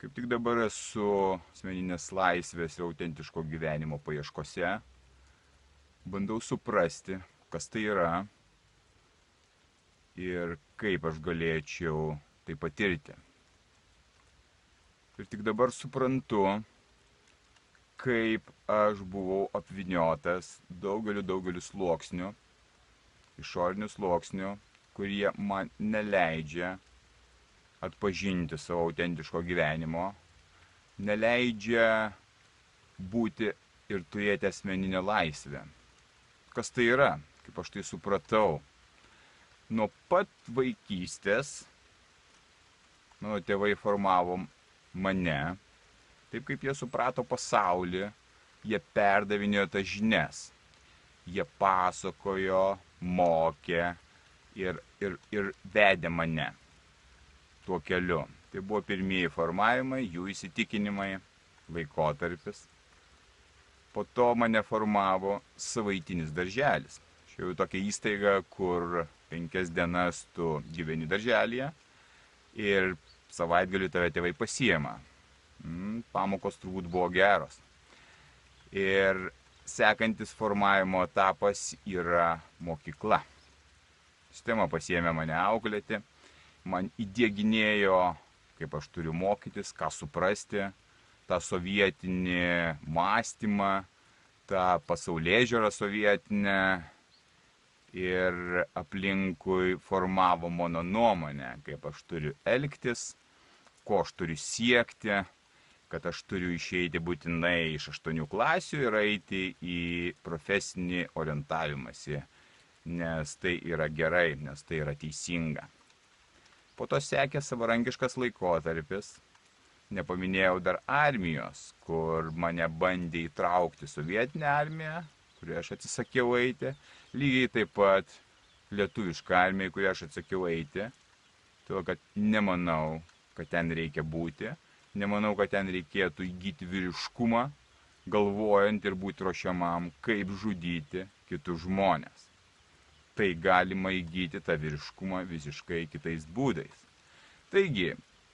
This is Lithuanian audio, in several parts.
Kaip tik dabar esu asmeninės laisvės ir autentiško gyvenimo paieškose. Bandau suprasti, kas tai yra ir kaip aš galėčiau tai patirti. Ir tik dabar suprantu, kaip aš buvau apviniotas daugeliu, daugeliu sluoksnių, išorinių sluoksnių, kurie man neleidžia atpažinti savo autentiško gyvenimo, neleidžia būti ir turėti asmeninę laisvę. Kas tai yra, kaip aš tai supratau? Nuo pat vaikystės mano tėvai formavo mane, taip kaip jie suprato pasaulį, jie perdavinėjo tas žinias. Jie pasakojo, mokė ir, ir, ir vedė mane tuo keliu. Tai buvo pirmieji formavimai, jų įsitikinimai, laikotarpis. Po to mane formavo savaitinis darželis. Čia jau tokia įstaiga, kur penkias dienas tu gyveni darželėje ir savaitgalį tave tėvai pasiema. Mm, pamokos turbūt buvo geros. Ir sekantis formavimo etapas yra mokykla. Sistema pasiemė mane auklėti man įdėginėjo, kaip aš turiu mokytis, ką suprasti, tą sovietinį mąstymą, tą pasaulyje žiūrą sovietinę ir aplinkui formavo mano nuomonę, kaip aš turiu elgtis, ko aš turiu siekti, kad aš turiu išeiti būtinai iš aštuonių klasių ir eiti į profesinį orientavimąsi, nes tai yra gerai, nes tai yra teisinga. Po to sekė savarankiškas laikotarpis. Nepaminėjau dar armijos, kur mane bandė įtraukti sovietinę armiją, kurioje aš atsisakiau eiti. Lygiai taip pat lietuvišką armiją, kurioje aš atsakiau eiti. Todėl, kad nemanau, kad ten reikia būti. Nemanau, kad ten reikėtų įgyti vyriškumą, galvojant ir būti ruošiamam, kaip žudyti kitus žmonės tai galima įgyti tą vyriškumą visiškai kitais būdais. Taigi,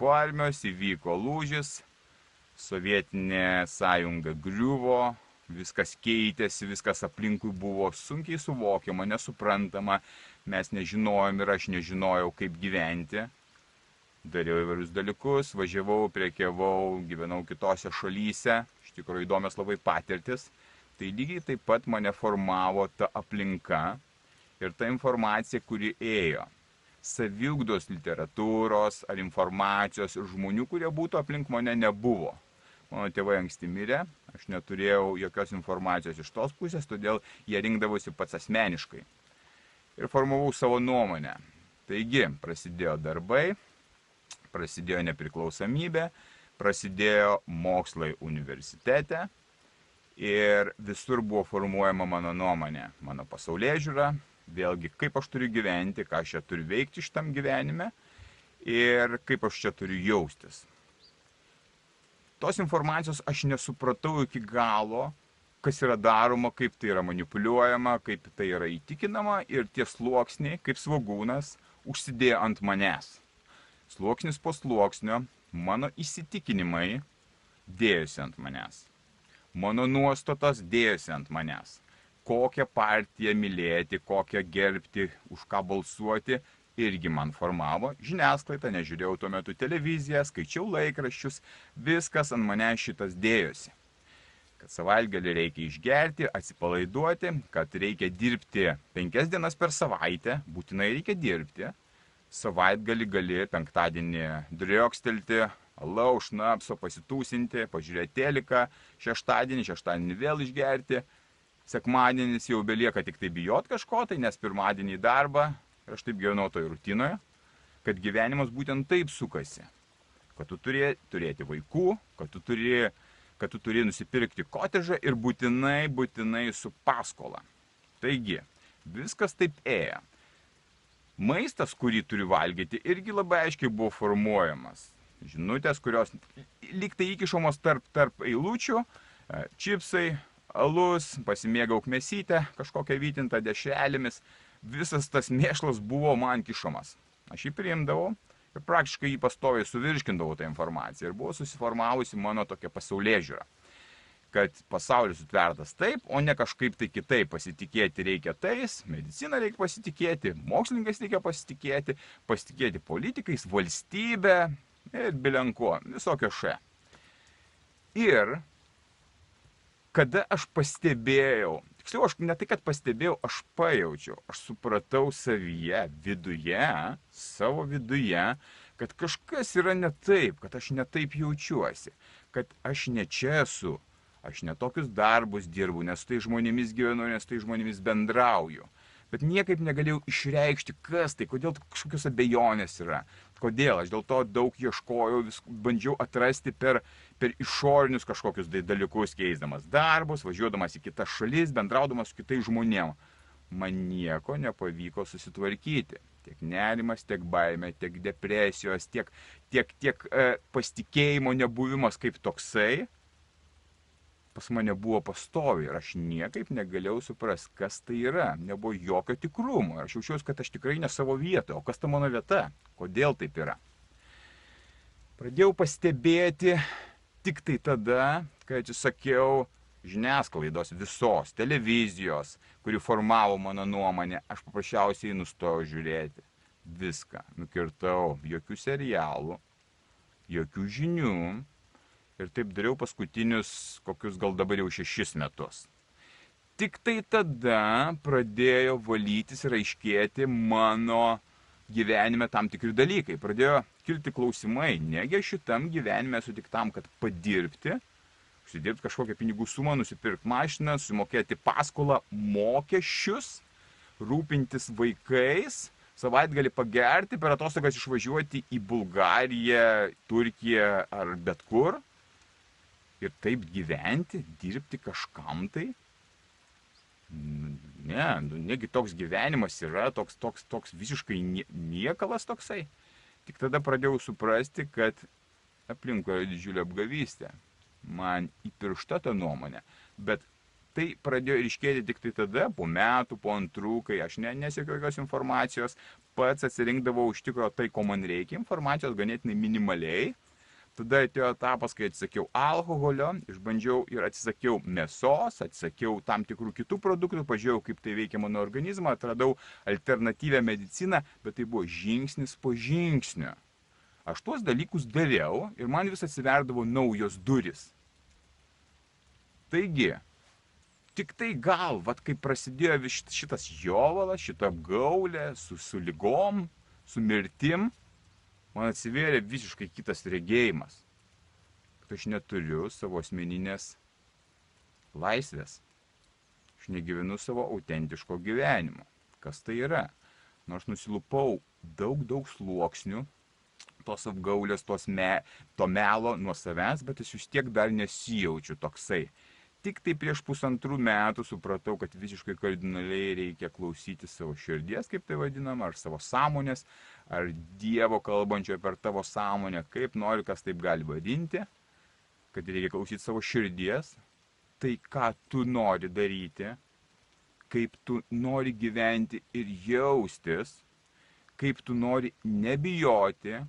po armijos įvyko lūžis, sovietinė sąjunga griuvo, viskas keitėsi, viskas aplinkui buvo sunkiai suvokiama, nesuprantama, mes nežinojom ir aš nežinojau, kaip gyventi. Dariau įvairius dalykus, važiavau, priekiavau, gyvenau kitose šalyse, iš tikrųjų įdomios labai patirtis. Tai lygiai taip pat mane formavo ta aplinka, ir ta informacija, kuri ėjo. Saviugdos literatūros ar informacijos ir žmonių, kurie būtų aplink mane, nebuvo. Mano tėvai anksti mirė, aš neturėjau jokios informacijos iš tos pusės, todėl jie rinkdavosi pats asmeniškai. Ir formavau savo nuomonę. Taigi, prasidėjo darbai, prasidėjo nepriklausomybė, prasidėjo mokslai universitete ir visur buvo formuojama mano nuomonė, mano pasaulyje žiūra, vėlgi, kaip aš turiu gyventi, ką aš čia turiu veikti šitam gyvenime ir kaip aš čia turiu jaustis. Tos informacijos aš nesupratau iki galo, kas yra daroma, kaip tai yra manipuliuojama, kaip tai yra įtikinama ir tie sluoksniai, kaip svagūnas, užsidėjo ant manęs. Sluoksnis po sluoksnio mano įsitikinimai dėjosi ant manęs. Mano nuostatos dėjosi ant manęs kokią partiją mylėti, kokią gerbti, už ką balsuoti, irgi man formavo. Žiniasklaida, nežiūrėjau tuo metu televiziją, skaičiau laikraščius, viskas ant mane šitas dėjosi. Kad savaitgalį reikia išgerti, atsipalaiduoti, kad reikia dirbti penkias dienas per savaitę, būtinai reikia dirbti. Savaitgalį gali penktadienį driokstelti, alaus, šnapso, pasitūsinti, pažiūrėti teliką, šeštadienį, šeštadienį vėl išgerti sekmadienis jau belieka tik tai bijot kažko tai, nes pirmadienį į darbą ir aš taip gyvenau toj rutinoje, kad gyvenimas būtent taip sukasi. Kad tu turi turėti vaikų, kad tu turi kad tu turi nusipirkti kotežą ir būtinai, būtinai su paskola. Taigi, viskas taip ėjo. Maistas, kurį turi valgyti, irgi labai aiškiai buvo formuojamas. Žinutės, kurios liktai įkišomos tarp, tarp eilučių, e, čipsai, alus, pasimėgauk mesytę, kažkokią vytintą dešrelėmis, visas tas mėšlas buvo man kišomas. Aš jį priimdavau ir praktiškai jį pastoviai suvirškindavau tą informaciją ir buvo susiformavusi mano tokia pasaulyje žiūra kad pasaulis sutvertas taip, o ne kažkaip tai kitaip. Pasitikėti reikia tais, mediciną reikia pasitikėti, mokslininkais reikia pasitikėti, pasitikėti politikais, valstybė ir bilenko, visokio še. Ir kada aš pastebėjau, tiksliau aš ne tai, kad pastebėjau, aš pajaučiau, aš supratau savyje, viduje, savo viduje, kad kažkas yra ne taip, kad aš ne taip jaučiuosi, kad aš ne čia esu, aš netokius darbus dirbu, nes tai žmonėmis gyvenu, nes tai žmonėmis bendrauju. Bet niekaip negalėjau išreikšti, kas tai, kodėl kažkokios abejonės yra, kodėl. Aš dėl to daug ieškojau, vis bandžiau atrasti per, per išorinius kažkokius tai dalykus, keisdamas darbus, važiuodamas į kitas šalis, bendraudamas su kitais žmonėmis. Man nieko nepavyko susitvarkyti. Tiek nerimas, tiek baime, tiek depresijos, tiek, tiek, tiek e, pasitikėjimo nebuvimas kaip toksai pas mane buvo pastovi ir aš niekaip negalėjau suprasti, kas tai yra. Nebuvo jokio tikrumo. Aš jaučiausi, kad aš tikrai ne savo vietoje. O kas ta mano vieta? Kodėl taip yra? Pradėjau pastebėti tik tai tada, kai atsisakiau žiniasklaidos visos, televizijos, kuri formavo mano nuomonę, aš paprasčiausiai nustojau žiūrėti. Viską. Nukirtau. Jokių serialų, jokių žinių, ir taip dariau paskutinius kokius gal dabar jau šešis metus. Tik tai tada pradėjo valytis ir aiškėti mano gyvenime tam tikri dalykai. Pradėjo kilti klausimai, negi šitam gyvenime esu tik tam, kad padirbti, užsidirbti kažkokią pinigų sumą, nusipirkti mašiną, sumokėti paskolą, mokesčius, rūpintis vaikais, savaitgalį pagerti, per atostogas išvažiuoti į Bulgariją, Turkiją ar bet kur ir taip gyventi, dirbti kažkam tai. Ne, nu, negi toks gyvenimas yra, toks, toks, toks visiškai niekalas toksai. Tik tada pradėjau suprasti, kad aplinkoje didžiulė apgavystė. Man įpiršta ta nuomonė. Bet tai pradėjo ryškėti tik tai tada, po metų, po antrų, kai aš ne, nesiekiau jokios informacijos, pats atsirinkdavau iš tikrųjų tai, ko man reikia, informacijos ganėtinai minimaliai Tada atėjo etapas, kai atsisakiau alkoholio, išbandžiau ir atsisakiau mėsos, atsisakiau tam tikrų kitų produktų, pažiūrėjau, kaip tai veikia mano organizmą, atradau alternatyvę mediciną, bet tai buvo žingsnis po žingsnio. Aš tuos dalykus dariau ir man vis atsiverdavo naujos duris. Taigi, tik tai gal, vad kaip prasidėjo šitas jovalas, šita apgaulė su, su lygom, su mirtim, man atsivėrė visiškai kitas regėjimas. Kad aš neturiu savo asmeninės laisvės. Aš negyvenu savo autentiško gyvenimo. Kas tai yra? Nors nusilupau daug, daug sluoksnių, tos apgaulės, tos me, to melo nuo savęs, bet aš vis tiek dar nesijaučiu toksai tik tai prieš pusantrų metų supratau, kad visiškai kardinaliai reikia klausyti savo širdies, kaip tai vadinama, ar savo sąmonės, ar Dievo kalbančio per tavo sąmonę, kaip nori, kas taip gali vadinti, kad reikia klausyti savo širdies, tai ką tu nori daryti, kaip tu nori gyventi ir jaustis, kaip tu nori nebijoti,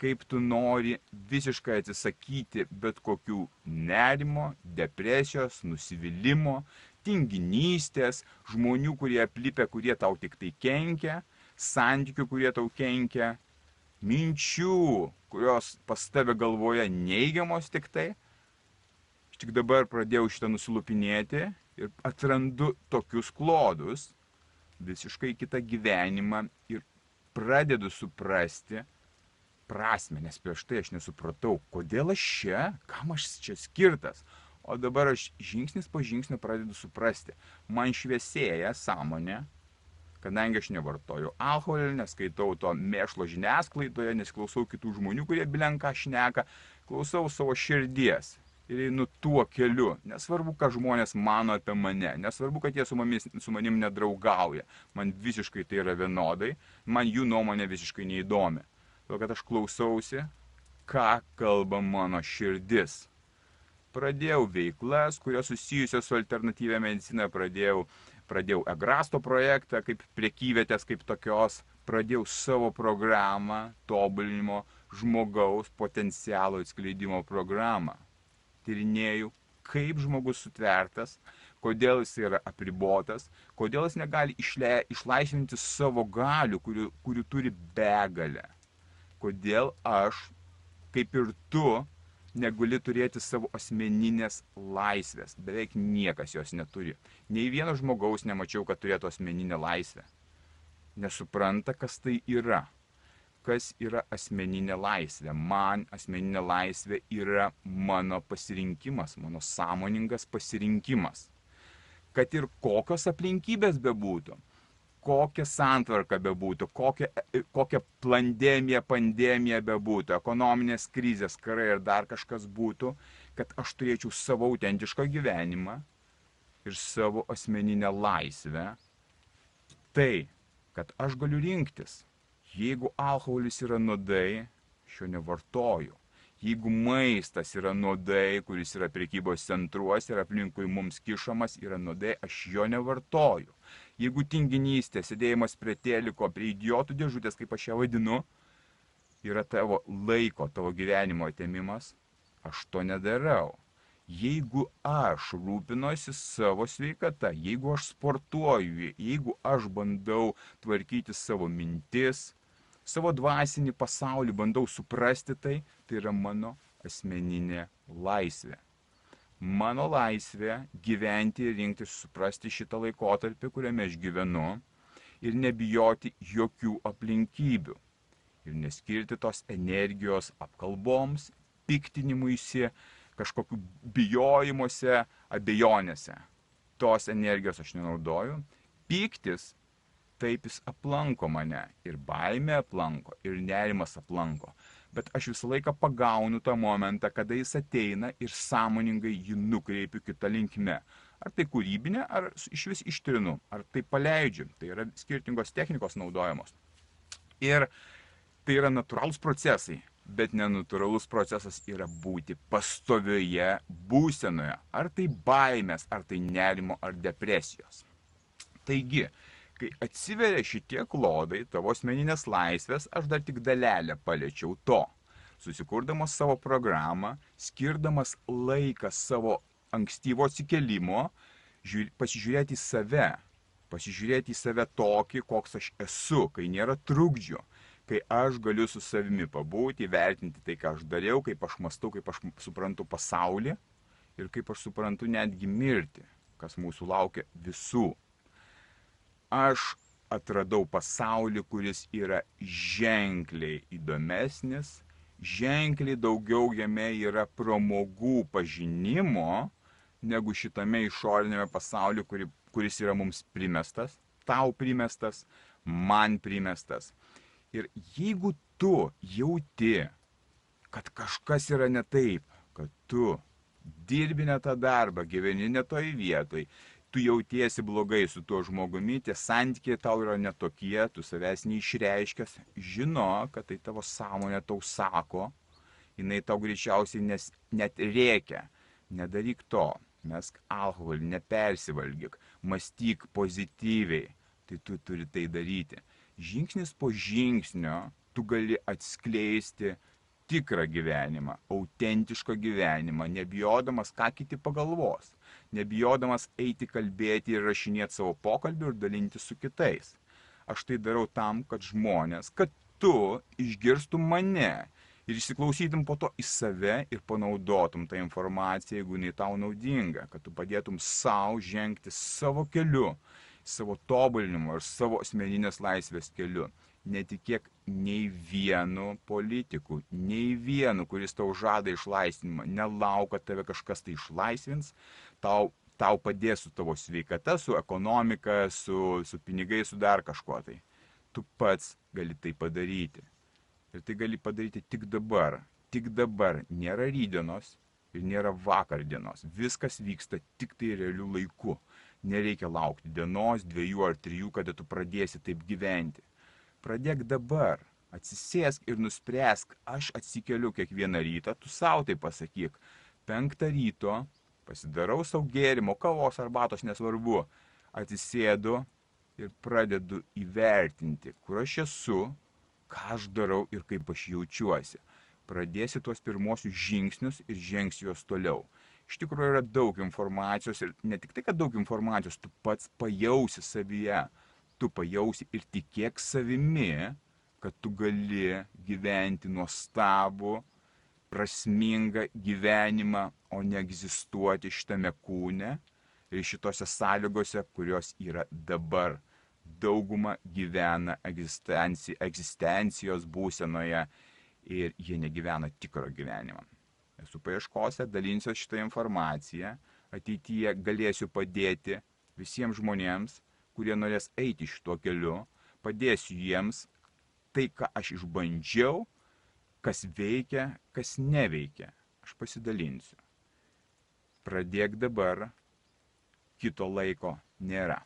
kaip tu nori visiškai atsisakyti bet kokių nerimo, depresijos, nusivylimų, tinginystės, žmonių, kurie aplipia, kurie tau tik tai kenkia, santykių, kurie tau kenkia, minčių, kurios pas tave galvoje neigiamos tik tai. Aš tik dabar pradėjau šitą nusilupinėti ir atrandu tokius klodus, visiškai kitą gyvenimą ir pradedu suprasti, prasme, nes prieš tai aš nesupratau, kodėl aš čia, kam aš čia skirtas. O dabar aš žingsnis po žingsnio pradedu suprasti. Man šviesėja sąmonė, kadangi aš nevartoju alkoholį, neskaitau to mėšlo žiniasklaidoje, nesiklausau kitų žmonių, kurie bilenką šneka, klausau savo širdies. ir einu tuo keliu. Nesvarbu, ką žmonės mano apie mane, nesvarbu, kad jie su, mamis, su manim nedraugauja. Man visiškai tai yra vienodai, man jų nuomonė visiškai neįdomi. Todėl, kad aš klausausi, ką kalba mano širdis. Pradėjau veiklas, kurios susijusios su alternatyvia medicina, pradėjau, pradėjau Egrasto projektą kaip priekyvietės, kaip tokios, pradėjau savo programą tobulinimo žmogaus potencialo atskleidimo programą tyrinėju, kaip žmogus sutvertas, kodėl jis yra apribotas, kodėl jis negali išle, išlaisvinti savo galių, kurių, kurių turi begalę. Kodėl aš, kaip ir tu, negali turėti savo asmeninės laisvės. Beveik niekas jos neturi. Nei vieno žmogaus nemačiau, kad turėtų asmeninę laisvę. Nesupranta, kas tai yra kas yra asmeninė laisvė. Man asmeninė laisvė yra mano pasirinkimas, mano sąmoningas pasirinkimas. Kad ir kokios aplinkybės bebūtų, kokia santvarka bebūtų, kokia, kokia plandemija, pandemija bebūtų, ekonominės krizės, karai ir dar kažkas būtų, kad aš turėčiau savo autentišką gyvenimą ir savo asmeninę laisvę. Tai, kad aš galiu rinktis Jeigu alkoholis yra nuodai, aš jo nevartoju. Jeigu maistas yra nuodai, kuris yra prekybos centruose ir aplinkui mums kišamas, yra nuodai, aš jo nevartoju. Jeigu tinginystė, sėdėjimas prie teliko, prie idiotų dėžutės, kaip aš ją vadinu, yra tavo laiko, tavo gyvenimo atėmimas, aš to nedarau. Jeigu aš rūpinosi savo sveikata, jeigu aš sportuoju, jeigu aš bandau tvarkyti savo mintis, savo dvasinį pasaulį, bandau suprasti tai, tai yra mano asmeninė laisvė. Mano laisvė gyventi ir rinktis suprasti šitą laikotarpį, kuriame aš gyvenu ir nebijoti jokių aplinkybių. Ir neskirti tos energijos apkalboms, piktinimuisi, kažkokiu bijojimuose, abejonėse. Tos energijos aš nenaudoju. Piktis taip jis aplanko mane. Ir baimė aplanko, ir nerimas aplanko. Bet aš visą laiką pagaunu tą momentą, kada jis ateina ir sąmoningai jį nukreipiu kitą linkme. Ar tai kūrybinė, ar iš vis ištrinu, ar tai paleidžiu. Tai yra skirtingos technikos naudojamos. Ir tai yra natūralūs procesai, bet nenatūralus procesas yra būti pastovioje būsenoje. Ar tai baimės, ar tai nerimo, ar depresijos. Taigi, kai atsiveria šitie klodai, tavo asmeninės laisvės, aš dar tik dalelę paliečiau to. Susikurdamas savo programą, skirdamas laiką savo ankstyvo atsikelimo, žiūr, pasižiūrėti į save, pasižiūrėti į save tokį, koks aš esu, kai nėra trukdžių, kai aš galiu su savimi pabūti, įvertinti tai, ką aš dariau, kaip aš mastau, kaip aš suprantu pasaulį ir kaip aš suprantu netgi mirti, kas mūsų laukia visų aš atradau pasaulį, kuris yra ženkliai įdomesnis, ženkliai daugiau jame yra pramogų pažinimo, negu šitame išorinėme pasaulyje, kuri, kuris yra mums primestas, tau primestas, man primestas. Ir jeigu tu jauti, kad kažkas yra ne taip, kad tu dirbi ne tą darbą, gyveni ne toj vietoj, tu jautiesi blogai su tuo žmogumi, tie santykiai tau yra netokie, tu savęs neišreiškęs, žino, kad tai tavo sąmonė tau sako, jinai tau greičiausiai nes, net reikia. Nedaryk to, mesk alkoholį, nepersivalgyk, mąstyk pozityviai, tai tu turi tai daryti. Žingsnis po žingsnio tu gali atskleisti tikrą gyvenimą, autentišką gyvenimą, nebijodamas, ką kiti pagalvos, nebijodamas eiti kalbėti ir rašinėti savo pokalbių ir dalinti su kitais. Aš tai darau tam, kad žmonės, kad tu išgirstum mane ir įsiklausytum po to į save ir panaudotum tą informaciją, jeigu jinai tau naudinga, kad tu padėtum savo žengti savo keliu, savo tobulinimu ir savo asmeninės laisvės keliu netikėk nei vienu politiku, nei vienu, kuris tau žada išlaisvinimą. Nelauk, kad tave kažkas tai išlaisvins, tau, tau padės su tavo sveikata, su ekonomika, su, su pinigais, su dar kažkuo tai. Tu pats gali tai padaryti. Ir tai gali padaryti tik dabar. Tik dabar. Nėra rydienos, ir nėra vakar dienos. Viskas vyksta tik tai realiu laiku. Nereikia laukti dienos, dviejų ar trijų, kada tu pradėsi taip gyventi. Pradėk dabar. Atsisėsk ir nuspręsk, aš atsikeliu kiekvieną rytą, tu savo tai pasakyk. Penktą ryto pasidarau savo gėrimo, kavos, arbatos, nesvarbu. Atsisėdu ir pradedu įvertinti, kur aš esu, ką aš darau ir kaip aš jaučiuosi pradėsi tuos pirmosius žingsnius ir žengsi juos toliau. Iš tikrųjų yra daug informacijos ir ne tik tai, kad daug informacijos, tu pats pajausi savyje, tu pajausi ir tikėk savimi, kad tu gali gyventi nuostabų, prasmingą gyvenimą, o ne egzistuoti šitame kūne ir šitose sąlygose, kurios yra dabar. Dauguma gyvena egzistenci egzistencijos būsenoje ir jie negyvena tikro gyvenimo. Esu paieškose, dalinsiu šitą informaciją, ateityje galėsiu padėti visiems žmonėms, kurie norės eiti šituo keliu, padėsiu jiems tai, ką aš išbandžiau, kas veikia, kas neveikia. Aš pasidalinsiu. Pradėk dabar, kito laiko nėra.